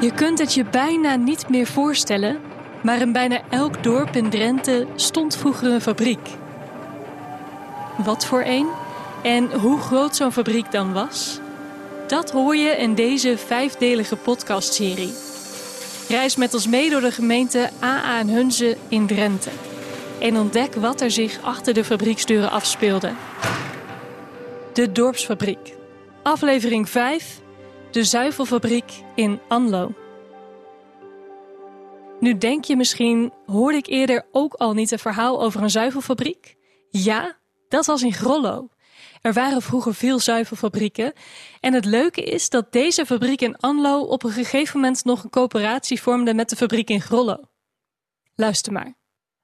Je kunt het je bijna niet meer voorstellen, maar in bijna elk dorp in Drenthe stond vroeger een fabriek. Wat voor een en hoe groot zo'n fabriek dan was? Dat hoor je in deze vijfdelige podcastserie. Reis met ons mee door de gemeente AA en Hunze in Drenthe. En ontdek wat er zich achter de fabrieksdeuren afspeelde. De Dorpsfabriek. Aflevering 5. De zuivelfabriek in Anlo. Nu denk je misschien, hoorde ik eerder ook al niet een verhaal over een zuivelfabriek? Ja, dat was in Grollo. Er waren vroeger veel zuivelfabrieken. En het leuke is dat deze fabriek in Anlo op een gegeven moment nog een coöperatie vormde met de fabriek in Grollo. Luister maar.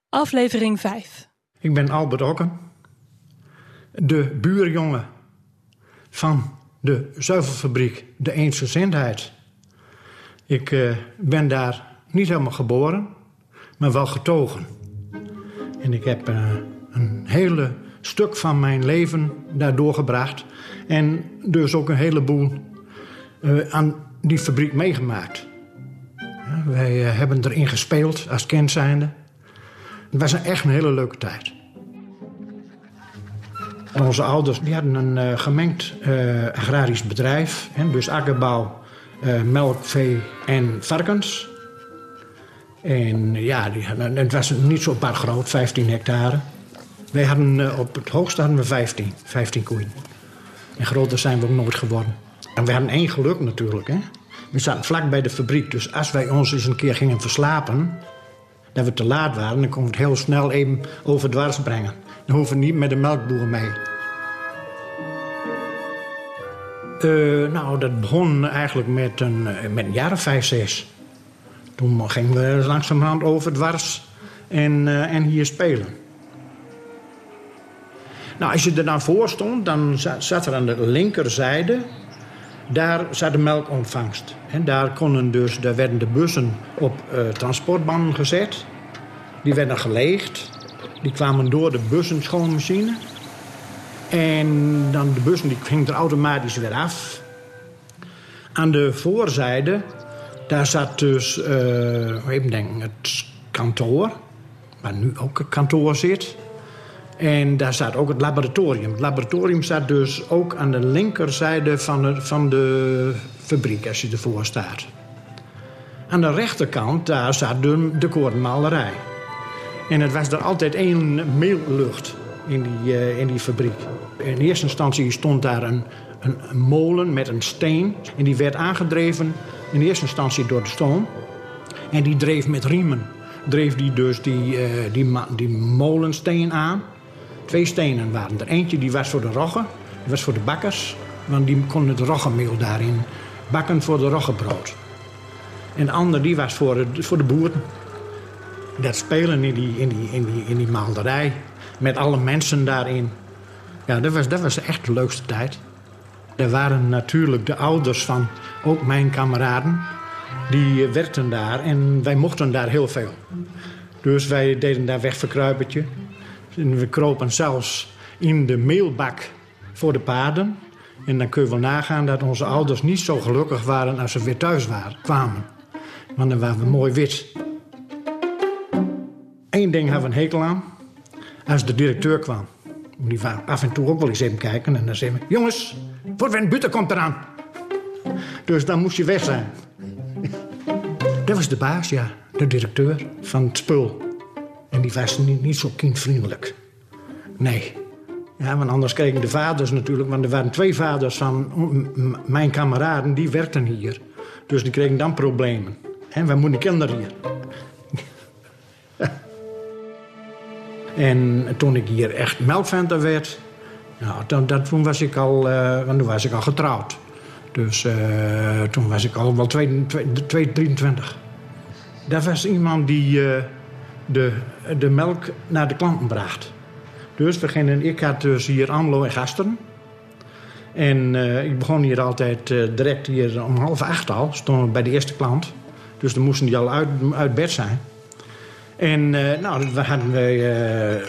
Aflevering 5. Ik ben Albert Okken, de buurjongen van de zuivelfabriek De Eense Zendheid. Ik uh, ben daar niet helemaal geboren, maar wel getogen. En ik heb uh, een hele stuk van mijn leven daar doorgebracht. En dus ook een heleboel uh, aan die fabriek meegemaakt. Wij hebben erin gespeeld als kind zijnde. Het was echt een hele leuke tijd. Onze ouders die hadden een uh, gemengd uh, agrarisch bedrijf. Hè, dus akkerbouw, uh, melk, vee en varkens. En ja, die hadden, het was niet zo paar groot, 15 hectare. Wij hadden op het hoogste hadden we 15, 15 koeien. En groter zijn we ook nooit geworden. En we hadden één geluk natuurlijk. Hè. We zaten vlak bij de fabriek. Dus als wij ons eens een keer gingen verslapen... dat we te laat waren, dan konden we het heel snel even overdwars brengen. Dan hoeven we niet met de melkboer mee. Uh, nou, dat begon eigenlijk met een, met een jaar of vijf, zes. Toen gingen we langzamerhand overdwars en, uh, en hier spelen. Nou, als je er dan voor stond, dan zat er aan de linkerzijde... daar zat de melkontvangst. En daar, konden dus, daar werden de bussen op uh, gezet. Die werden geleegd. Die kwamen door de bussenschoonmachine. En dan de bussen die gingen er automatisch weer af. Aan de voorzijde, daar zat dus, uh, even denken, het kantoor. Waar nu ook het kantoor zit. En daar staat ook het laboratorium. Het laboratorium staat dus ook aan de linkerzijde van de, van de fabriek, als je ervoor staat. Aan de rechterkant, daar staat de, de koordenmalerij. En het was er altijd één meellucht in die, uh, in die fabriek. In eerste instantie stond daar een, een, molen met een steen. En die werd aangedreven in eerste instantie door de stoom. En die dreef met riemen. Dreef die dus die, uh, die, die molensteen aan. Twee stenen waren er. Eentje die was voor de roggen. Die was voor de bakkers. Want die konden het roggenmeel daarin bakken voor de roggebrood. En de andere die was voor de, voor de boeren. Dat spelen in die, in die, in die, in die maalderij. Met alle mensen daarin. Ja, dat was, dat was echt de leukste tijd. Er waren natuurlijk de ouders van ook mijn kameraden. Die werkten daar en wij mochten daar heel veel. Dus wij deden daar wegverkruipertje. We kropen zelfs in de meelbak voor de paarden. En dan kun je wel nagaan dat onze ouders niet zo gelukkig waren als ze weer thuis waren, kwamen. Want dan waren we mooi wit. Eén ding hebben we een hekel aan. Als de directeur kwam. Die wou af en toe ook wel eens even kijken. En dan zei we, jongens, voor een buiten komt eraan. Dus dan moest je weg zijn. Dat was de baas, ja. De directeur van het spul. En die was niet, niet zo kindvriendelijk. Nee. Ja, want anders kregen de vaders natuurlijk... want er waren twee vaders van mijn kameraden... die werkten hier. Dus die kregen dan problemen. En wij moeten kinderen hier. En toen ik hier echt melkventer werd, nou, dan, dat, toen, was ik al, uh, toen was ik al getrouwd. Dus uh, toen was ik al wel 23. Daar was iemand die uh, de, de melk naar de klanten bracht. Dus we gingen, ik had dus hier Amlo en Gasten. En ik begon hier altijd direct hier om half acht al, stonden bij de eerste klant. Dus dan moesten die al uit, uit bed zijn. En uh, nou, we hadden we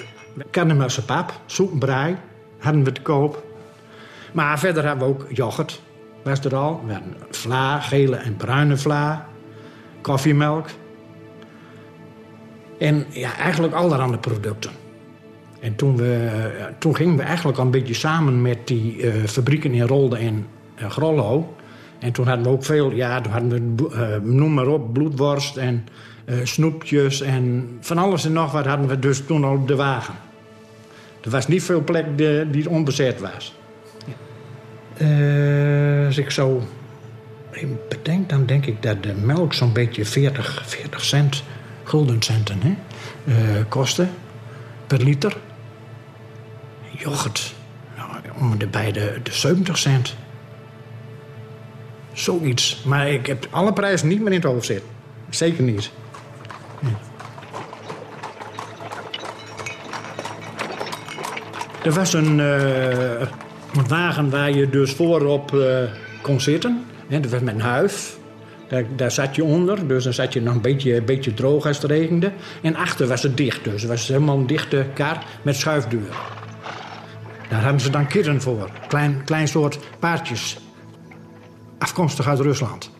uh, pap, soep, brei, hadden we te koop. Maar verder hebben we ook yoghurt. was er al. We hadden vla, gele en bruine vla. Koffiemelk. En ja, eigenlijk allerhande producten. En toen, we, toen gingen we eigenlijk al een beetje samen met die uh, fabrieken in Rolde en uh, Grollo. En toen hadden we ook veel, ja, toen hadden we, noem maar op, bloedworst en snoepjes en van alles en nog wat hadden we dus toen al op de wagen. Er was niet veel plek die onbezet was. als ik zo bedenk, dan denk ik dat de melk zo'n beetje 40, 40 cent, guldencenten, hè, kostte per liter yoghurt. Nou, om de bij de, de 70 cent. Zoiets. Maar ik heb alle prijzen niet meer in het hoofd zitten. Zeker niet. Er was een, uh, wagen waar je dus voorop uh, kon zitten. En dat was met een huif. Daar, daar, zat je onder, dus dan zat je nog een beetje, een beetje droog als het regende. En achter was het dicht, dus het was helemaal een dichte kar met schuifdeur. Daar hadden ze dan kidden voor. Klein, klein soort paardjes. Afkomstig uit Rusland.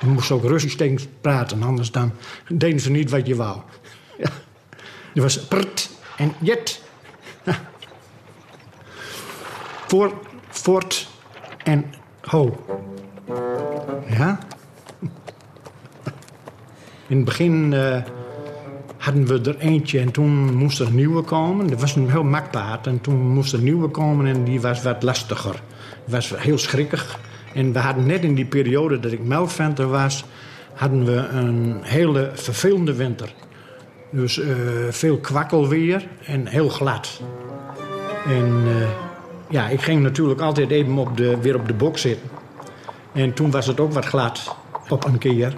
Je moest ook Russisch tegen praten, anders dan deden ze niet wat je wou. Ja. Er was prt en jet. Ja. Voor, fort en ho. Ja? In het begin uh, hadden we er eentje en toen moest er een nieuwe komen. Dat was een heel makpaard en toen moest er een nieuwe komen en die was wat lastiger. Die was heel schrikkig. En we hadden net in die periode dat ik melkventer was, hadden we een hele vervelende winter. Dus uh, veel kwakkelweer en heel glad. En uh, ja, ik ging natuurlijk altijd even op de, weer op de bok zitten. En toen was het ook wat glad op een keer.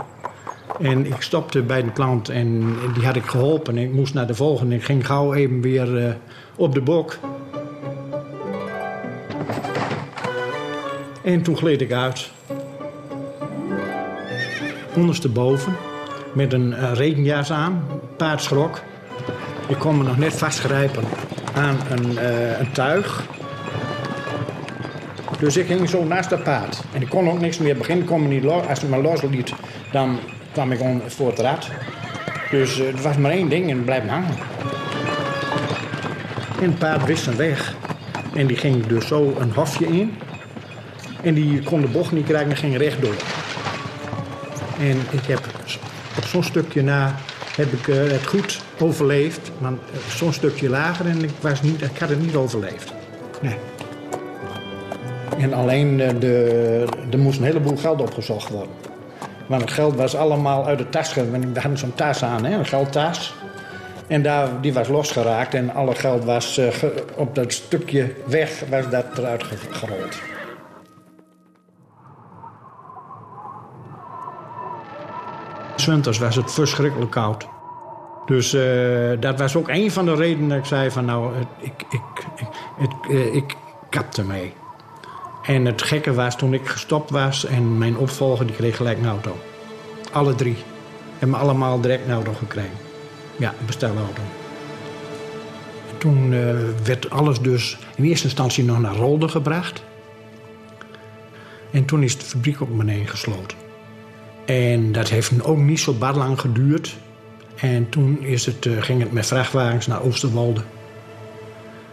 En ik stopte bij de klant en die had ik geholpen. Ik moest naar de volgende. Ik ging gauw even weer uh, op de bok. En toen gleed ik uit. Ondersteboven. Met een uh, regenjas aan. Paard schrok. Ik kon me nog net vastgrijpen aan een, uh, een tuig. Dus ik ging zo naast dat paard. En ik kon ook niks meer beginnen. Ik kon me niet. Als hij me losliet, dan kwam ik gewoon voor het rad. Dus uh, er was maar één ding en blijven hangen. En het paard wist zijn weg. En die ging dus zo een hofje in. En die kon de bocht niet krijgen en ging rechtdoor. En ik heb op zo'n stukje na heb ik uh, het goed overleefd. Maar zo'n stukje lager en ik, was niet, ik had het niet overleefd. Nee. En alleen uh, de, er moest een heleboel geld opgezocht worden. Maar het geld was allemaal uit de tas. We hadden zo'n tas aan, hè, een geldtas. En daar, die was losgeraakt en alle geld was uh, op dat stukje weg was dat eruit gerold. Winters was het verschrikkelijk koud. Dus uh, dat was ook een van de redenen dat ik zei van nou, ik, ik, ik, ik, uh, ik kapte mee. En het gekke was, toen ik gestopt was en mijn opvolger die kreeg gelijk een auto. Alle drie. Hebben allemaal direct een auto gekregen. Ja, een bestelauto. En toen uh, werd alles dus in eerste instantie nog naar Rolde gebracht. En toen is de fabriek ook meteen gesloten. En dat heeft ook niet zo bar lang geduurd. En toen is het, uh, ging het met vrachtwagens naar Oosterwolde.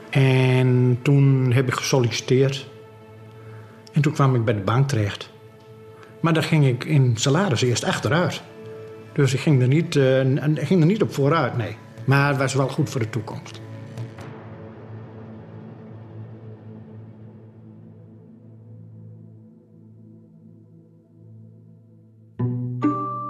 En toen heb ik gesolliciteerd. En toen kwam ik bij de bank terecht. Maar daar ging ik in salaris eerst achteruit. Dus ik ging er niet, uh, ging er niet op vooruit, nee. Maar het was wel goed voor de toekomst.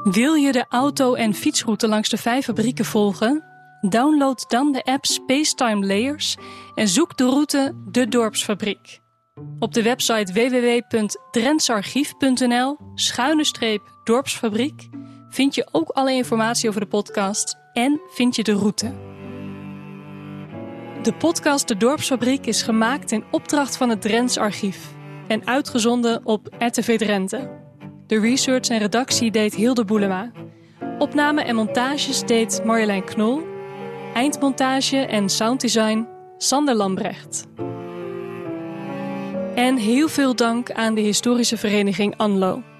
Wil je de auto- en fietsroute langs de vijf fabrieken volgen? Download dan de app Spacetime Layers en zoek de route De Dorpsfabriek. Op de website www.drentsarchief.nl schuine streep dorpsfabriek vind je ook alle informatie over de podcast en vind je de route. De podcast De Dorpsfabriek is gemaakt in opdracht van het Drents Archief en uitgezonden op RTV Drenthe. De research en redactie deed Hilde Boelema. Opname en montages deed Marjolein Knol. Eindmontage en sounddesign Sander Lambrecht. En heel veel dank aan de historische vereniging ANLO.